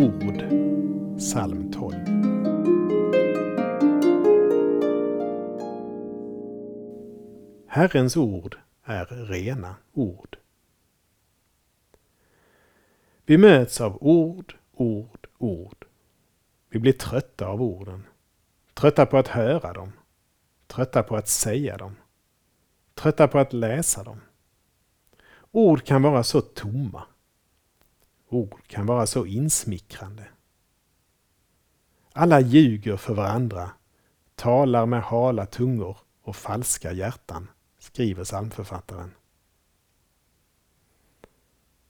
Ord, psalm 12. Herrens ord är rena ord. Vi möts av ord, ord, ord. Vi blir trötta av orden. Trötta på att höra dem. Trötta på att säga dem. Trötta på att läsa dem. Ord kan vara så tomma. Ord kan vara så insmickrande. Alla ljuger för varandra, talar med hala tungor och falska hjärtan, skriver psalmförfattaren.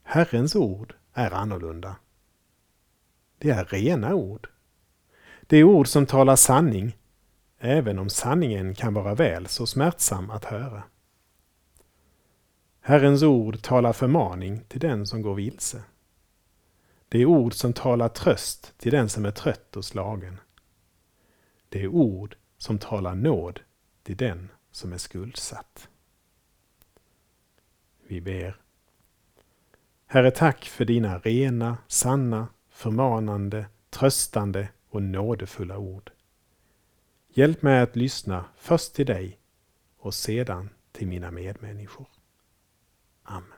Herrens ord är annorlunda. Det är rena ord. Det är ord som talar sanning, även om sanningen kan vara väl så smärtsam att höra. Herrens ord talar förmaning till den som går vilse. Det är ord som talar tröst till den som är trött och slagen. Det är ord som talar nåd till den som är skuldsatt. Vi ber. Herre, tack för dina rena, sanna, förmanande, tröstande och nådefulla ord. Hjälp mig att lyssna först till dig och sedan till mina medmänniskor. Amen.